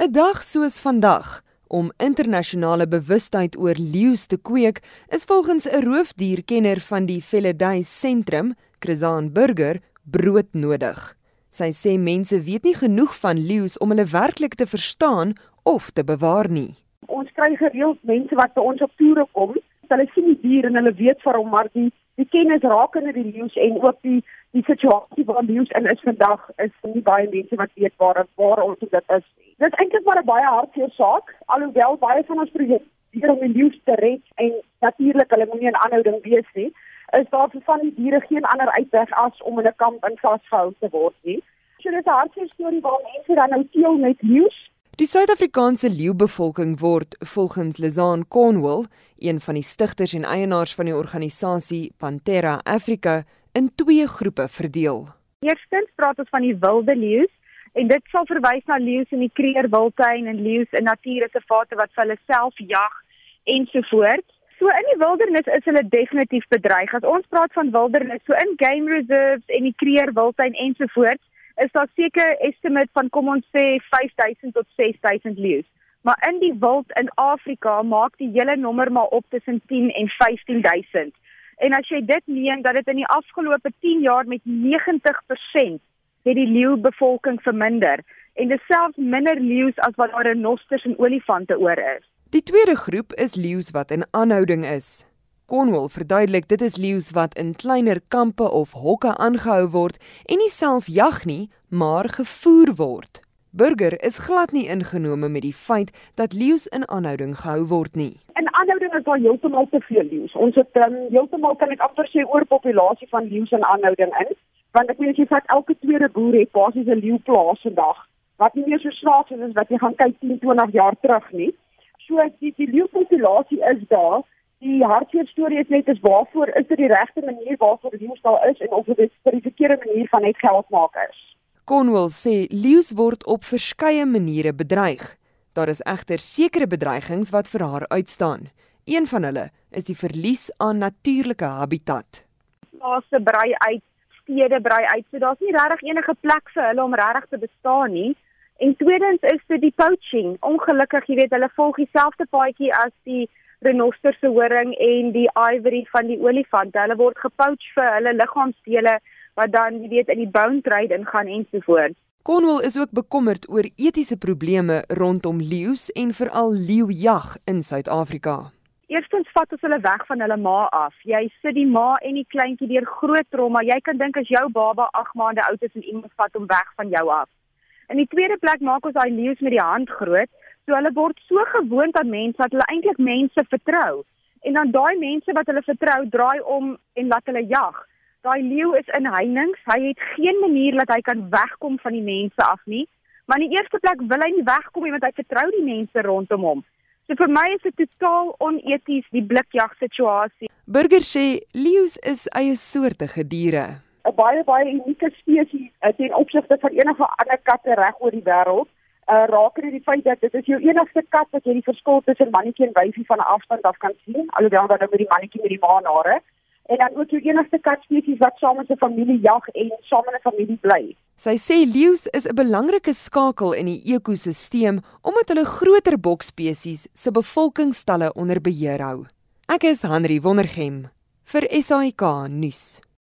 'n Dag soos vandag om internasionale bewustheid oor leeu's te kweek, is volgens 'n roofdierkenner van die Felidae Sentrum, Krizaan Burger, broodnodig. Sy sê mense weet nie genoeg van leeu's om hulle werklik te verstaan of te bewaar nie. Ons kry gereeld mense wat by ons op toere kom, hulle sien die dier en hulle weet van hom, maar die die kennis rakende die leeu's en ook die die situasie waar leeu's in is vandag is nie baie mense wat weet waar waar ons dit is nie. Dit is eintlik maar 'n baie hartseer saak, alhoewel baie van ons probeer om die leeu's te red en natuurlik hulle moenie in aanhouding wees nie, is daar vir van die diere geen ander uitweg as om in 'n kamp in vasgehou te word nie. So dit is 'n hartseer storie waar mense dan nou teel met leeu's Die Suid-Afrikaanse leeubevolking word volgens Lizaan Cornwall, een van die stigters en eienaars van die organisasie Panthera Africa, in twee groepe verdeel. Eerstens praat ons van die wilde leeu's en dit sal verwys na leeu's in die Kruger Wildtuin en leeu's in natuurreservate wat hulle self jag ensovoorts. So in die wildernis is hulle definitief bedreig. As ons praat van wildernis, so in game reserves en die Kruger Wildtuin ensovoorts, is daar seker estimate van kom ons sê 5000 tot 6000 leeu's. Maar in die wild in Afrika maak die hele nommer maar op tussen 10 en 15000. En as jy dit neem dat dit in die afgelope 10 jaar met 90% het die leeubevolking verminder en dit selfs minder leeu's as wat daar renosters en olifante oor is. Die tweede groep is leeu's wat in aanhouding is. Cornwall verduidelik dit is leeu's wat in kleiner kampe of hokke aangehou word en nie self jag nie, maar gevoer word. Burger is glad nie ingenome met die feit dat leeu's in aanhouding gehou word nie. In aanhouding is daar heeltemal te veel leeu's. Ons het um, heeltemal kan ek amper sê oorpopulasie van leeu's in aanhouding in, want ek weet jy vat elke tweede boer het basies 'n leeuplaas vandag wat nie meer so snaaks is as wat jy gaan kyk 10, 20 jaar terug nie. So die die leeupopulasie is daar die hartseer storie is net is waarvoor is dit die regte manier waarvoor die leeu's daar is en of dit vir die verkeerde manier van net geld maak is. Cornwall sê leeu's word op verskeie maniere bedreig. Daar is egter sekere bedreigings wat vir haar uitstaan. Een van hulle is die verlies aan natuurlike habitat. Plase brei uit, stede brei uit, so daar's nie regtig enige plek vir hulle om regtig te bestaan nie. En tweedens is dit die poaching. Ongelukkig, jy weet, hulle volg dieselfde paadjie as die renoster se horing en die ivory van die olifant. Hulle word gepoach vir hulle liggaamsdele wat dan jy weet in die bone trade ingaan ensovoorts. Cornwall is ook bekommerd oor etiese probleme rondom leeu's en veral leeujag in Suid-Afrika. Eerstens vat ons hulle weg van hulle ma af. Jy sit die ma en die kleintjie deur groot trauma. Jy kan dink as jou baba 8 maande oud is en iemand vat hom weg van jou af. In die tweede plek maak ons daai leeu's met die hand groot So hulle word so gewoond aan mense dat hulle eintlik mense vertrou. En dan daai mense wat hulle vertrou, draai om en laat hulle jag. Daai leeu is in heininge. Hy het geen manier dat hy kan wegkom van die mense af nie. Maar in die eerste plek wil hy nie wegkom nie want hy vertrou die mense rondom hom. So vir my is dit totaal oneties die blikjag situasie. Burger sê leeu's is eie soortige diere. 'n Baie baie unieke spesies eh, ten opsigte van enige ander katte reg oor die wêreld uh, raak dit die feit dat dit is jou enigste kat wat jy die verskil tussen mannetjie en wyfie van 'n afstand af kan sien, alhoewel dan nou met die mannetjie met die maanhare. En dan ook jou enigste kat spesies wat saam met 'n familie jag en saam in 'n familie bly. Sy sê leeu's is 'n belangrike skakel in die ekosisteem omdat hulle groter bokspesies se bevolkingstalle onder beheer hou. Ek is Henry Wondergem vir SAK nuus.